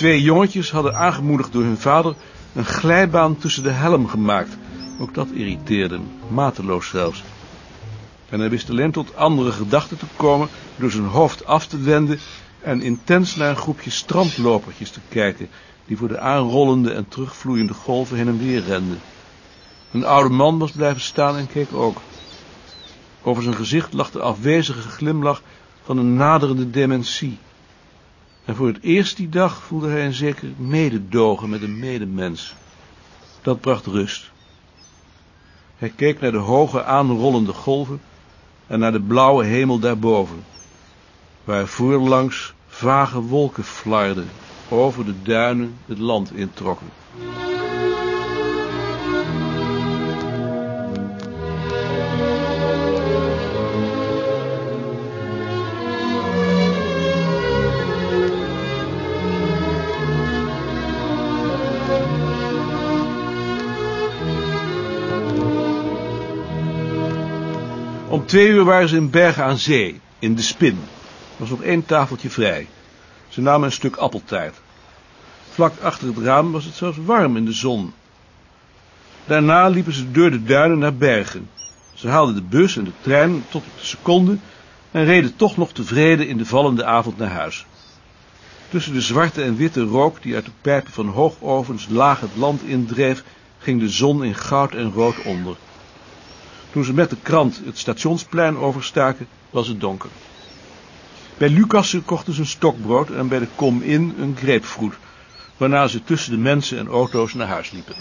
twee jongetjes hadden aangemoedigd door hun vader een glijbaan tussen de helm gemaakt. Ook dat irriteerde hem, mateloos zelfs. En hij wist alleen tot andere gedachten te komen door zijn hoofd af te wenden en intens naar een groepje strandlopertjes te kijken, die voor de aanrollende en terugvloeiende golven heen en weer renden. Een oude man was blijven staan en keek ook. Over zijn gezicht lag de afwezige glimlach van een naderende dementie. Voor het eerst die dag voelde hij een zeker mededogen met een medemens. Dat bracht rust. Hij keek naar de hoge aanrollende golven en naar de blauwe hemel daarboven, waar voorlangs vage wolken flarden, over de duinen het land introkken. Om twee uur waren ze in Bergen aan Zee, in de Spin. Er was nog één tafeltje vrij. Ze namen een stuk appeltaart. Vlak achter het raam was het zelfs warm in de zon. Daarna liepen ze door de duinen naar Bergen. Ze haalden de bus en de trein tot op de seconde en reden toch nog tevreden in de vallende avond naar huis. Tussen de zwarte en witte rook die uit de pijpen van hoogovens laag het land indreef, ging de zon in goud en rood onder. Toen ze met de krant het stationsplein overstaken, was het donker. Bij Lucassen kochten ze een stokbrood en bij de Kom In een grapefruit, waarna ze tussen de mensen en auto's naar huis liepen.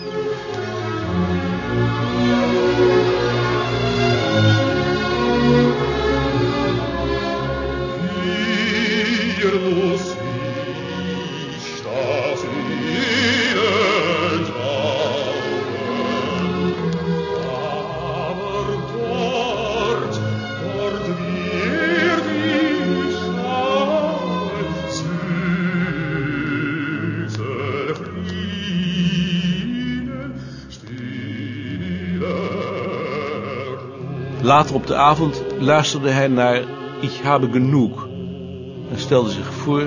Later op de avond luisterde hij naar Ich habe genoeg en stelde zich voor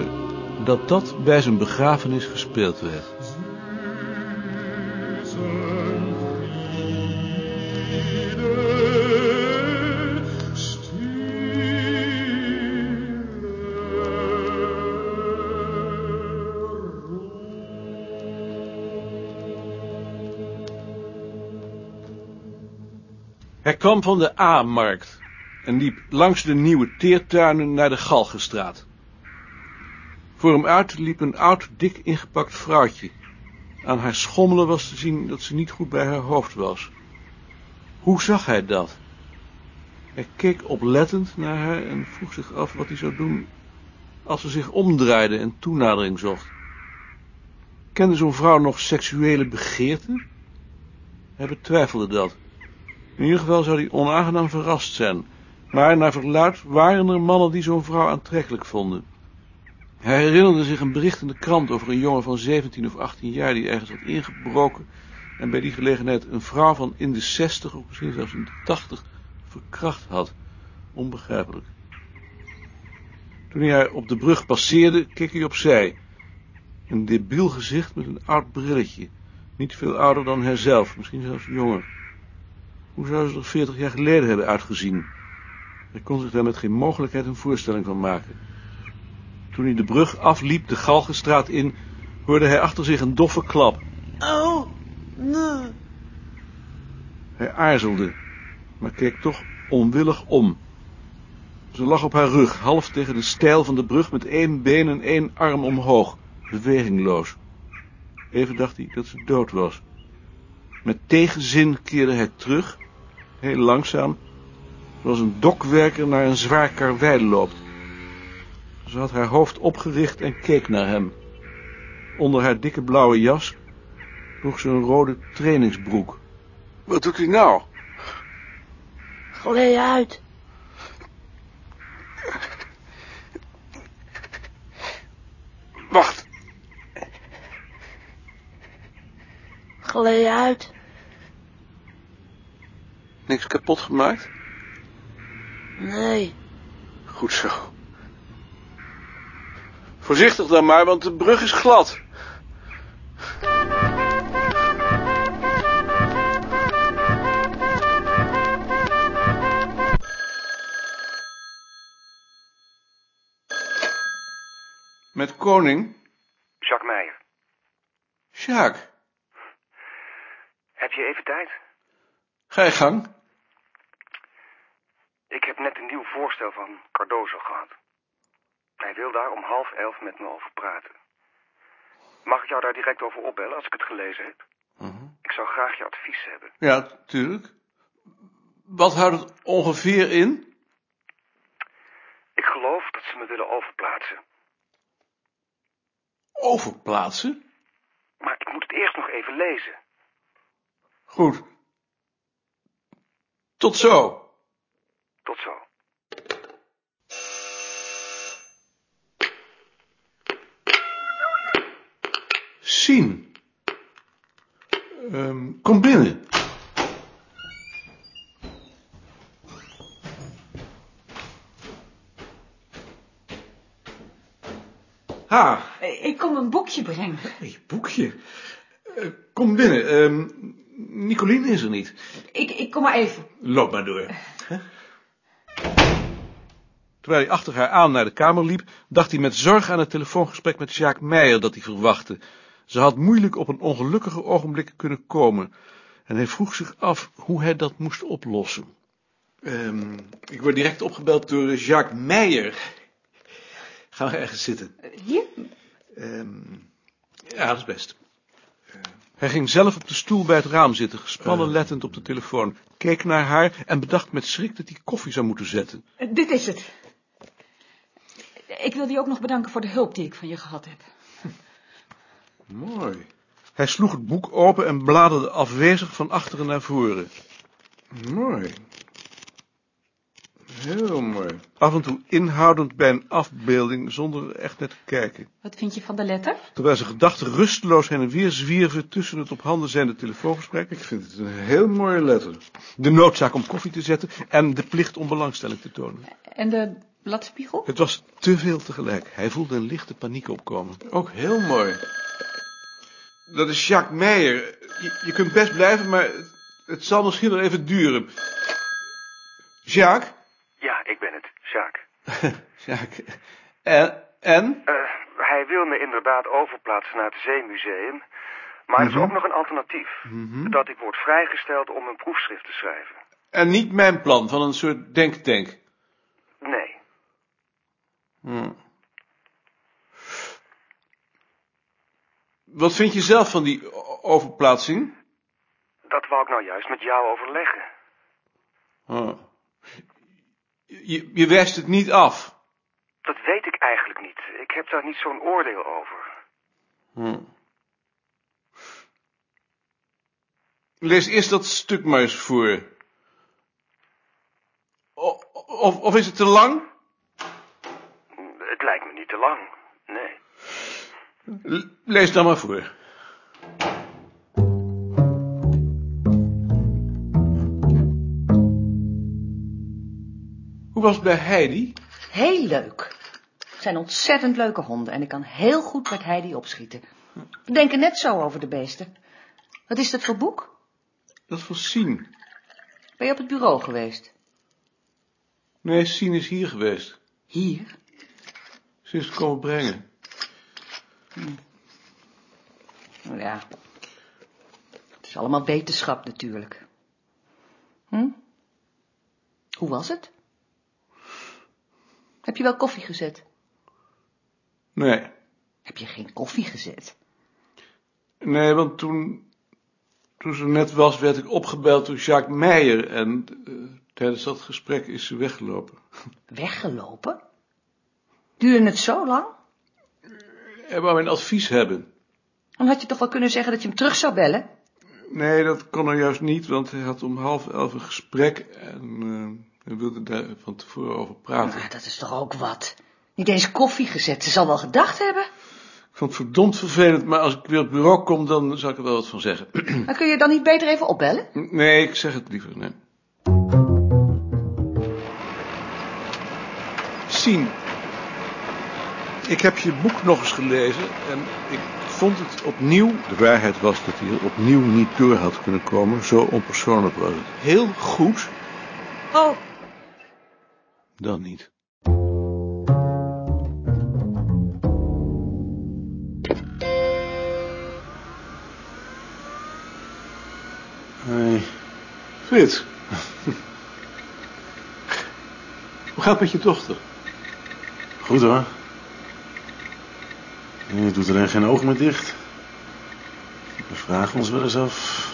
dat dat bij zijn begrafenis gespeeld werd. Hij kwam van de A-markt en liep langs de nieuwe teertuinen naar de Galgenstraat. Voor hem uit liep een oud, dik ingepakt vrouwtje. Aan haar schommelen was te zien dat ze niet goed bij haar hoofd was. Hoe zag hij dat? Hij keek oplettend naar haar en vroeg zich af wat hij zou doen als ze zich omdraaide en toenadering zocht. Kende zo'n vrouw nog seksuele begeerten? Hij betwijfelde dat. In ieder geval zou hij onaangenaam verrast zijn, maar naar verluid waren er mannen die zo'n vrouw aantrekkelijk vonden. Hij herinnerde zich een bericht in de krant over een jongen van 17 of 18 jaar die ergens had ingebroken en bij die gelegenheid een vrouw van in de 60 of misschien zelfs in de 80 verkracht had. Onbegrijpelijk. Toen hij haar op de brug passeerde, keek hij opzij. Een debiel gezicht met een oud brilletje. Niet veel ouder dan hijzelf, misschien zelfs jonger. Hoe zou ze er veertig jaar geleden hebben uitgezien? Hij kon zich daar met geen mogelijkheid een voorstelling van maken. Toen hij de brug afliep, de Galgenstraat in, hoorde hij achter zich een doffe klap. Oh, nee. Hij aarzelde, maar keek toch onwillig om. Ze lag op haar rug, half tegen de stijl van de brug, met één been en één arm omhoog, bewegingloos. Even dacht hij dat ze dood was. Met tegenzin keerde hij terug, heel langzaam, zoals een dokwerker naar een zwaar karwei loopt. Ze had haar hoofd opgericht en keek naar hem. Onder haar dikke blauwe jas droeg ze een rode trainingsbroek. Wat doet hij nou? Gleed uit. Wacht, Gleed uit. Niks kapot gemaakt? Nee. Goed zo. Voorzichtig dan maar, want de brug is glad. Met koning? Jacques Meijer. Jacques? Heb je even tijd? Ga je gang. Ik heb net een nieuw voorstel van Cardozo gehad. Hij wil daar om half elf met me over praten. Mag ik jou daar direct over opbellen als ik het gelezen heb? Ik zou graag je advies hebben. Ja, tuurlijk. Wat houdt het ongeveer in? Ik geloof dat ze me willen overplaatsen. Overplaatsen? Maar ik moet het eerst nog even lezen. Goed. Tot zo. Tot zo. Sien. Ehm, kom binnen. Ha, Ik kom een boekje brengen. hey, boekje. Eh, kom binnen. Ehm Nicolien is er niet. Ik kom maar even. Loop maar door. Terwijl hij achter haar aan naar de kamer liep, dacht hij met zorg aan het telefoongesprek met Jacques Meijer dat hij verwachtte. Ze had moeilijk op een ongelukkiger ogenblik kunnen komen. En hij vroeg zich af hoe hij dat moest oplossen. Ehm, ik word direct opgebeld door Jacques Meijer. Gaan we ergens zitten? Hier? Ehm, ja, dat is best. Eh, hij ging zelf op de stoel bij het raam zitten, gespannen lettend op de telefoon, keek naar haar en bedacht met schrik dat hij koffie zou moeten zetten. Dit is het. Ik wil je ook nog bedanken voor de hulp die ik van je gehad heb. Mooi. Hij sloeg het boek open en bladerde afwezig van achteren naar voren. Mooi. Heel mooi. Af en toe inhoudend bij een afbeelding, zonder er echt naar te kijken. Wat vind je van de letter? Terwijl zijn gedachten rusteloos heen en weer zwierven tussen het op handen zijnde telefoongesprek. Ik vind het een heel mooie letter. De noodzaak om koffie te zetten en de plicht om belangstelling te tonen. En de bladspiegel? Het was te veel tegelijk. Hij voelde een lichte paniek opkomen. Ook heel mooi. Dat is Jacques Meijer. Je, je kunt best blijven, maar het, het zal misschien nog even duren. Jacques? Ja, ik ben het, Jacques. Jacques. En? en? Eh, hij wil me inderdaad overplaatsen naar het Zeemuseum. Maar er is ook nog een alternatief. Dat ik word vrijgesteld om een proefschrift te schrijven. En niet mijn plan van een soort denktank. Nee. Hm. Wat vind je zelf van die overplaatsing? Dat wou ik nou juist met jou overleggen. Oh. Je, je wijst het niet af. Dat weet ik eigenlijk niet. Ik heb daar niet zo'n oordeel over. Hm. Lees eerst dat stuk maar eens voor. O- Of, of is het te lang? Het lijkt me niet te lang. Nee. Lees dan maar voor. Hoe was het bij Heidi? Heel leuk. Het zijn ontzettend leuke honden en ik kan heel goed met Heidi opschieten. We denken net zo over de beesten. Wat is dat voor boek? Dat van Sien. Ben je op het bureau geweest? Nee, Sien is hier geweest. Hier? Ze is het komen brengen. Nou Ja. Het is allemaal wetenschap natuurlijk. Hm? Hoe was het? Heb je wel koffie gezet? Nee. Heb je geen koffie gezet? Nee, want toen, toen ze net was, werd ik opgebeld door Jacques Meijer. En eh, tijdens dat gesprek is ze weggelopen. Weggelopen? Duurde het zo lang? Hij wou mijn advies hebben. Dan had je toch wel kunnen zeggen dat je hem terug zou bellen? Nee, dat kon er juist niet, want hij had om half elf een gesprek en eh, hij wilde daar van tevoren over praten. Maar dat is toch ook wat? Niet eens koffie gezet, ze zal wel gedacht hebben. Ik vond het verdomd vervelend, maar als ik weer op het bureau kom, dan zal ik er wel wat van zeggen. Maar kun je dan niet beter even opbellen? nee, ik zeg het liever, nee. Sien, ik heb je boek nog eens gelezen en ik vond het opnieuw... De waarheid was dat hij er opnieuw niet door had kunnen komen, zo onpersoonlijk was het. Heel goed, Oh, dan niet. Hey, Frits. Hoe gaat het met je dochter? Goed hoor. Je doet er geen oog meer dicht. We vragen ons wel eens af...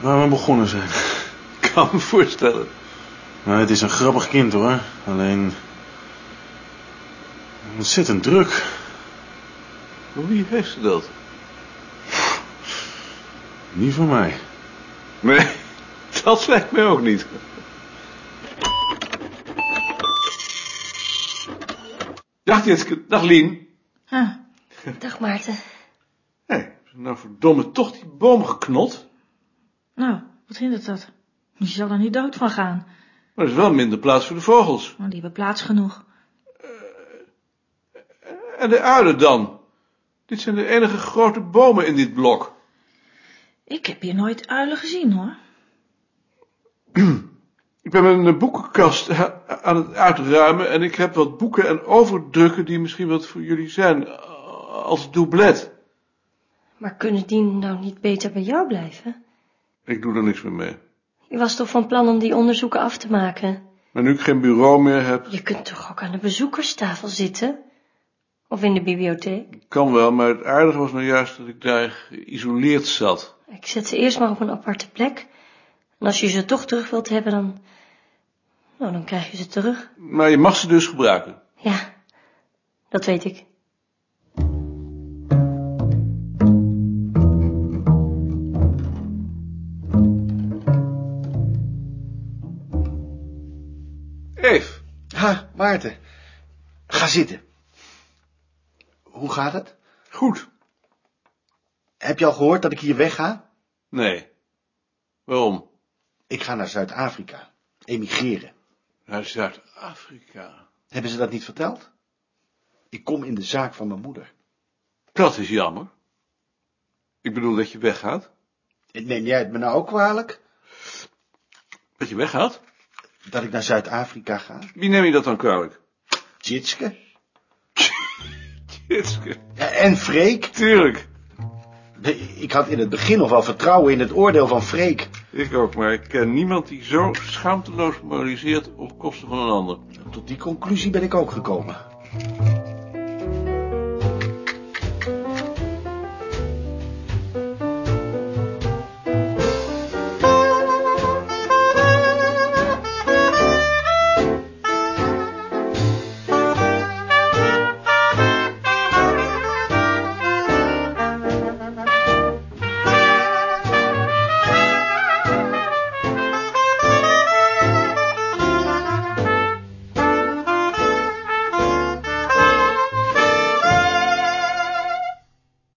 waar we begonnen zijn. Ik kan me voorstellen. Maar het is een grappig kind hoor. Alleen... Ontzettend druk. Maar wie heeft ze dat? Niet van mij. Nee, dat lijkt mij ook niet. Dag Jitske, dag Lien. Ah, Dag Maarten. Hé, hey, nou verdomme toch die boom geknot? nou, wat hindert dat? Je zal er niet dood van gaan. Maar er is wel minder plaats voor de vogels. Maar die hebben plaats genoeg. En de uilen dan? Dit zijn de enige grote bomen in dit blok. Ik heb hier nooit uilen gezien, hoor. Ik ben mijn boekenkast aan het uitruimen en ik heb wat boeken en overdrukken die misschien wat voor jullie zijn, eh, als doublet. Maar kunnen die nou niet beter bij jou blijven? Ik doe er niks meer mee. Je was toch van plan om die onderzoeken af te maken? Maar nu ik geen bureau meer heb, Je kunt toch ook aan de bezoekerstafel zitten? Of in de bibliotheek? kan wel, maar het aardige was nou juist dat ik daar geïsoleerd zat. Ik zet ze eerst maar op een aparte plek. En als je ze toch terug wilt hebben, dan... Nou, dan krijg je ze terug. Maar je mag ze dus gebruiken. Ja, dat weet ik. Maarten. Ga zitten. Hoe gaat het? goed. Heb je al gehoord dat ik hier wegga? Nee. Waarom? Ik ga naar Zuid-Afrika. Emigreren. Naar Zuid-Afrika. Hebben ze dat niet verteld? Ik kom in de zaak van mijn moeder. Dat is jammer. Ik bedoel dat je weggaat. Neem jij het me nou ook kwalijk? Dat je weggaat? Dat ik naar Zuid-Afrika ga? Wie neem je dat dan kwalijk? Tjitske? Jitske. Ja, en Freek? Tuurlijk. Ik had in het begin nog wel vertrouwen in het oordeel van Freek. Ik ook, maar ik ken niemand die zo schaamteloos moraliseert op kosten van een ander. Tot die conclusie ben ik ook gekomen.